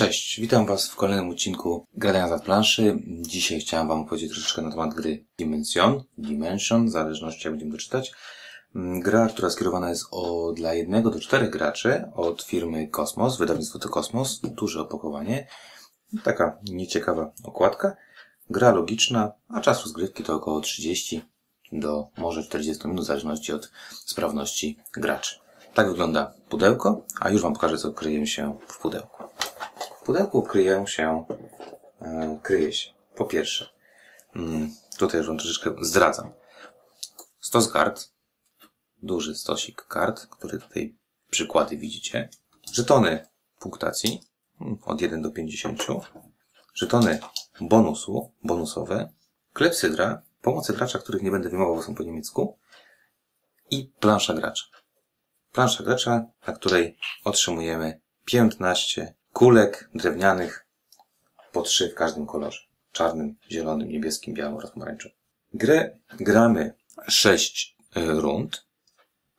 Cześć, witam Was w kolejnym odcinku Gadania za planszy. Dzisiaj chciałem Wam opowiedzieć troszeczkę na temat gry Dimension, Dimension, w zależności jak będziemy to czytać. Mm, Gra, która skierowana jest o, dla jednego do czterech graczy od firmy Kosmos, wydawnictwo to Kosmos, duże opakowanie. Taka nieciekawa okładka. Gra logiczna, a czas rozgrywki to około 30 do może 40 minut, w zależności od sprawności graczy. Tak wygląda pudełko, a już Wam pokażę, co kryje się w pudełku. W pudełku kryją się, e, kryje się, po pierwsze, mm, tutaj już Wam troszeczkę zdradzam, stos kart, duży stosik kart, który tutaj przykłady widzicie, żetony punktacji mm, od 1 do 50, żetony bonusu, bonusowe, klepsydra, pomocy gracza, których nie będę wyjmował, bo są po niemiecku. I plansza gracza. Plansza gracza, na której otrzymujemy 15 kulek drewnianych po trzy w każdym kolorze. Czarnym, zielonym, niebieskim, białym oraz pomarańczowym. Grę gramy 6 rund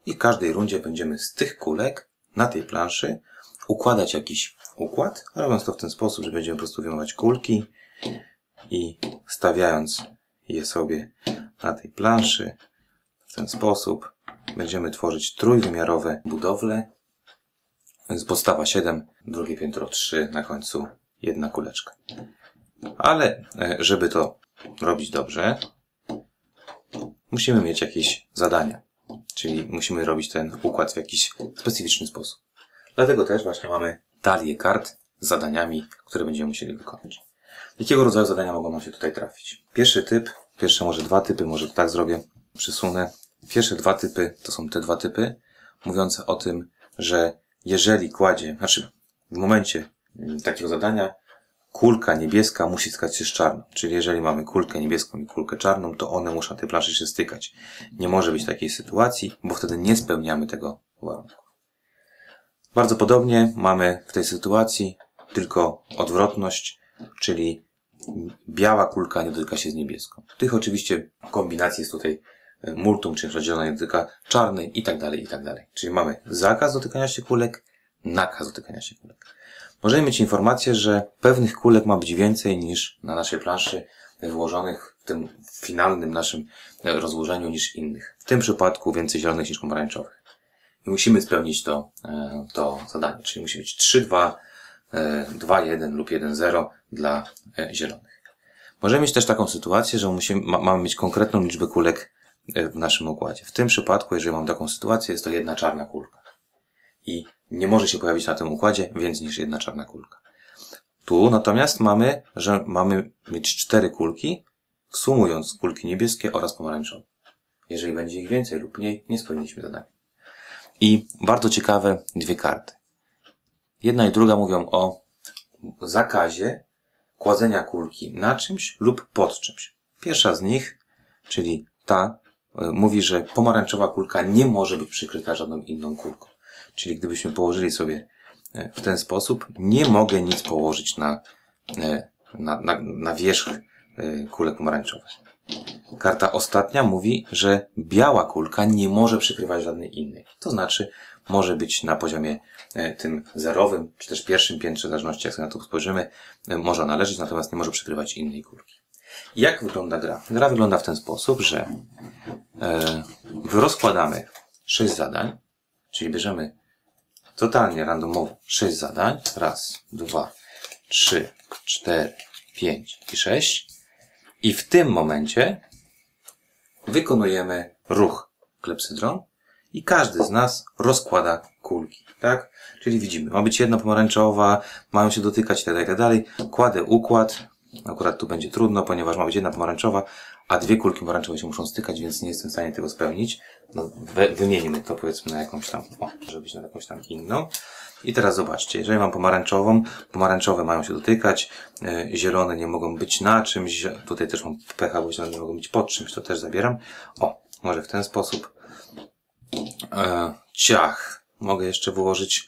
i w każdej rundzie będziemy z tych kulek na tej planszy układać jakiś układ, robiąc to w ten sposób, że będziemy po prostu wyjmować kulki i stawiając je sobie na tej planszy w ten sposób będziemy tworzyć trójwymiarowe budowle z podstawa 7, drugie piętro 3, na końcu jedna kuleczka. Ale e, żeby to robić dobrze, musimy mieć jakieś zadania. Czyli musimy robić ten układ w jakiś specyficzny sposób. Dlatego też właśnie mamy talię kart z zadaniami, które będziemy musieli wykonać. Jakiego rodzaju zadania mogą nam się tutaj trafić? Pierwszy typ, pierwsze może dwa typy, może tak zrobię, przysunę. Pierwsze dwa typy to są te dwa typy, mówiące o tym, że jeżeli kładzie, znaczy w momencie mm, takiego zadania kulka niebieska musi stykać się z czarną. Czyli jeżeli mamy kulkę niebieską i kulkę czarną, to one muszą na tej planszy się stykać. Nie może być takiej sytuacji, bo wtedy nie spełniamy tego warunku. Bardzo podobnie mamy w tej sytuacji tylko odwrotność, czyli biała kulka nie dotyka się z niebieską. Tych oczywiście kombinacji jest tutaj multum, czyli rozdzielona nie dotyka czarnej i tak dalej, i tak dalej. Czyli mamy zakaz dotykania się kulek, nakaz dotykania się kulek. Możemy mieć informację, że pewnych kulek ma być więcej niż na naszej planszy włożonych w tym finalnym naszym rozłożeniu niż innych. W tym przypadku więcej zielonych niż pomarańczowych. I musimy spełnić to, e, to zadanie, czyli musi być 3, 2, 2, 1 lub 1, 0 dla e, zielonych. Możemy mieć też taką sytuację, że musimy, ma, mamy mieć konkretną liczbę kulek e, w naszym układzie. W tym przypadku, jeżeli mam taką sytuację, jest to jedna czarna kulka. I nie może się pojawić na tym układzie więcej niż jedna czarna kulka. Tu natomiast mamy, że mamy mieć cztery kulki, sumując kulki niebieskie oraz pomarańczowe. Jeżeli będzie ich więcej lub mniej, nie spełniliśmy zadania. I bardzo ciekawe dwie karty. Jedna i druga mówią o zakazie kładzenia kulki na czymś lub pod czymś. Pierwsza z nich, czyli ta, mówi, że pomarańczowa kulka nie może być przykryta żadną inną kulką. Czyli gdybyśmy położyli sobie w ten sposób, nie mogę nic położyć na, na, na, na wierzch kulek pomarańczowych. Karta ostatnia mówi, że biała kulka nie może przykrywać żadnej innej. To znaczy, może być na poziomie tym zerowym, czy też pierwszym piętrze, w zależności jak sobie na to spojrzymy, może należeć, natomiast nie może przykrywać innej kulki. Jak wygląda gra? Gra wygląda w ten sposób, że e, rozkładamy sześć zadań, czyli bierzemy totalnie randomowo sześć zadań. Raz, dwa, trzy, cztery, pięć i sześć. I w tym momencie wykonujemy ruch klepsydron i każdy z nas rozkłada kulki, tak? Czyli widzimy, ma być jedna pomarańczowa, mają się dotykać itd., itd. Kładę układ, akurat tu będzie trudno, ponieważ ma być jedna pomarańczowa, a dwie kulki pomarańczowe się muszą stykać, więc nie jestem w stanie tego spełnić. No, wymienimy to powiedzmy na jakąś tam, o, może być na jakąś tam inną. I teraz zobaczcie, jeżeli mam pomarańczową, pomarańczowe mają się dotykać, e, zielone nie mogą być na czymś, tutaj też mam pecha, bo zielone nie mogą być pod czymś, to też zabieram. O, może w ten sposób. E, ciach. Mogę jeszcze wyłożyć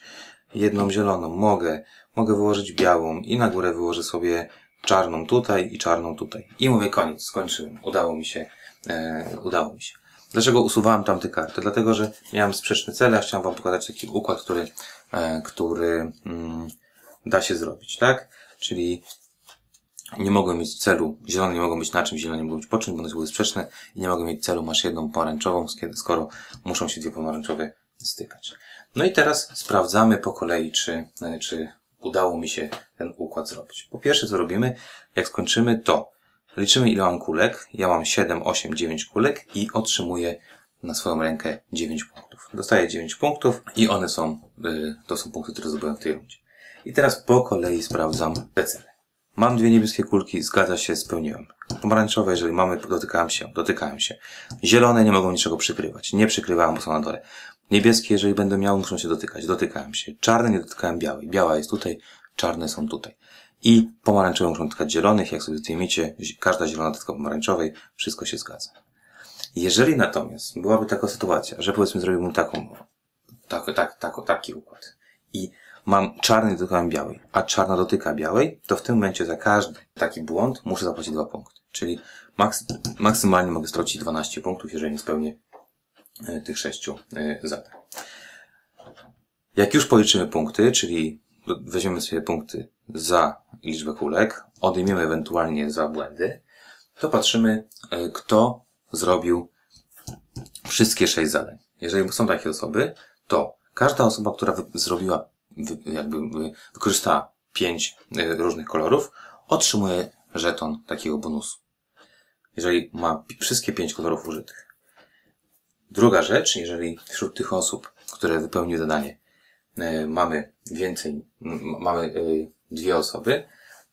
jedną zieloną. Mogę. Mogę wyłożyć białą i na górę wyłożę sobie czarną tutaj i czarną tutaj. I mówię koniec, skończyłem. Udało mi się. E, udało mi się. Dlaczego usuwałem tamte karty? Dlatego, że miałem sprzeczny cel, ja chciałem Wam pokazać taki układ, który, e, który mm, da się zrobić, tak? Czyli nie mogą mieć celu, zielone nie mogą być na czym, zielone nie mogą być po czym, bo one były sprzeczne i nie mogą mieć celu, masz jedną pomarańczową, skoro muszą się dwie pomarańczowe stykać. No i teraz sprawdzamy po kolei, czy, e, czy udało mi się ten układ zrobić. Po pierwsze, co robimy, jak skończymy, to liczymy ile mam kulek. Ja mam 7, 8, 9 kulek i otrzymuję na swoją rękę 9 punktów. Dostaję 9 punktów i one są, y, to są punkty, które zdobyłem w tej rundzie. I teraz po kolei sprawdzam te cele. Mam dwie niebieskie kulki, zgadza się, spełniłem. Pomarańczowe, jeżeli mamy, dotykałem się, dotykałem się. Zielone nie mogą niczego przykrywać. Nie przykrywałem, bo są na dole. Niebieskie, jeżeli będę miał, muszą się dotykać. Dotykałem się. Czarne nie dotykałem białej. Biała jest tutaj, czarne są tutaj. I pomarańczowe muszą dotykać zielonych. Jak sobie tutaj miecie, każda zielona dotyka pomarańczowej. Wszystko się zgadza. Jeżeli natomiast byłaby taka sytuacja, że powiedzmy zrobiłbym taką, tak, tak, tak, taki układ i mam czarny dotykam białej, a czarna dotyka białej, to w tym momencie za każdy taki błąd muszę zapłacić dwa punkty. Czyli maks maksymalnie mogę stracić 12 punktów, jeżeli nie spełnię tych sześciu e, zadań. Jak już policzymy punkty, czyli weźmiemy sobie punkty za liczbę kulek, odejmiemy ewentualnie za błędy, to patrzymy, e, kto zrobił wszystkie sześć zadań. Jeżeli są takie osoby, to każda osoba, która zrobiła, jakby wykorzystała pięć e, różnych kolorów, otrzymuje żeton takiego bonusu. Jeżeli ma wszystkie pięć kolorów użytych. Druga rzecz, jeżeli wśród tych osób, które wypełniły zadanie, e, mamy więcej, mamy e, dwie osoby,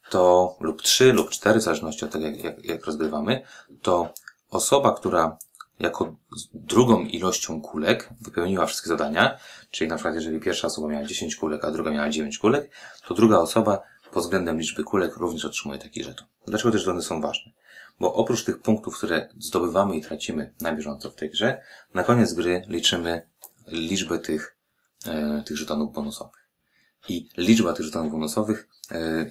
to lub trzy, lub cztery, w zależności od tego, jak, jak, jak rozgrywamy, to osoba, która jako drugą ilością kulek wypełniła wszystkie zadania, czyli na przykład jeżeli pierwsza osoba miała 10 kulek, a druga miała 9 kulek, to druga osoba pod względem liczby kulek również otrzymuje taki żeton. Dlaczego te żetony są ważne? Bo oprócz tych punktów, które zdobywamy i tracimy na bieżąco w tej grze, na koniec gry liczymy liczbę tych, e, tych żetonów bonusowych. I liczba tych żetonów bonusowych e,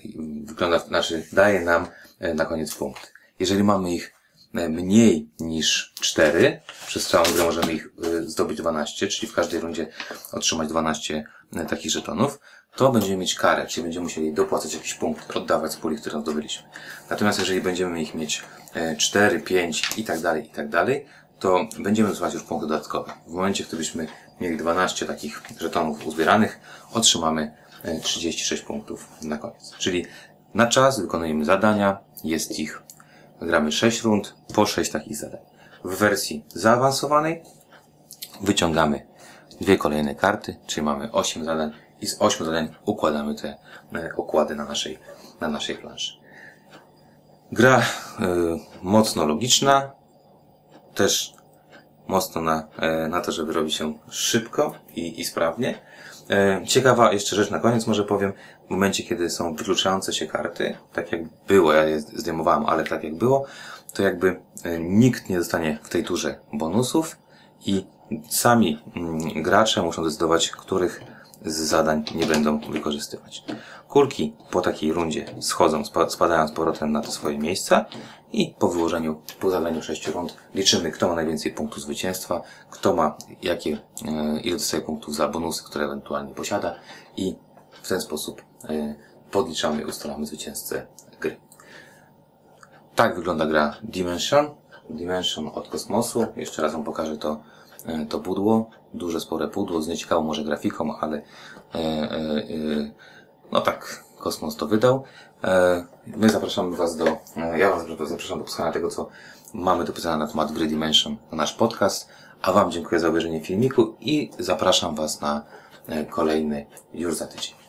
wygląda, znaczy daje nam e, na koniec punkt. Jeżeli mamy ich E, mniej niż 4, przez całą grę możemy ich e, zdobyć 12, czyli w każdej rundzie otrzymać 12 e, takich żetonów, to będziemy mieć karę, czyli będziemy musieli dopłacać jakiś punkt, oddawać z puli, które zdobyliśmy. Natomiast jeżeli będziemy ich mieć 4, 5 i tak dalej, i tak dalej, to będziemy dostawać już punkty dodatkowe. W momencie, gdy byśmy mieli 12 takich żetonów uzbieranych, otrzymamy 36 punktów na koniec. Czyli na czas wykonujemy zadania, jest ich gramy 6 rund po 6 takich zadań. W wersji zaawansowanej wyciągamy dwie kolejne karty, czyli mamy 8 zadań i z 8 zadań układamy te e, okłady na naszej, na naszej planszy. Gra y, mocno logiczna, też mocno na, y, na to, żeby robi się szybko i, i sprawnie. Y, ciekawa jeszcze rzecz na koniec może powiem w momencie, kiedy są wykluczające się karty, tak jak było, ja je zdejmowałem, ale tak jak było, to jakby e, nikt nie dostanie w tej turze bonusów i sami mm, gracze muszą decydować, których z zadań nie będą wykorzystywać. Kulki po takiej rundzie schodzą, spadają z powrotem na te swoje miejsca i po wyłożeniu, po zadaniu sześciu rund liczymy, kto ma najwięcej punktów zwycięstwa, kto ma jakie, e, ile dostaje punktów za bonusy, które ewentualnie posiada i w ten sposób e, podliczamy ustalamy zwycięzcę gry. Tak wygląda gra Dimension. Dimension od kosmosu. Jeszcze raz Wam pokażę to, to pudło. Duże, spore pudło z nieciekawą może grafiką, ale e, no tak, kosmos to wydał. My zapraszamy Was do, ja Was zapraszam do posłuchania tego, co mamy do pisania na temat gry Dimension na nasz podcast. A Wam dziękuję za obejrzenie filmiku i zapraszam Was na kolejny już za tydzień.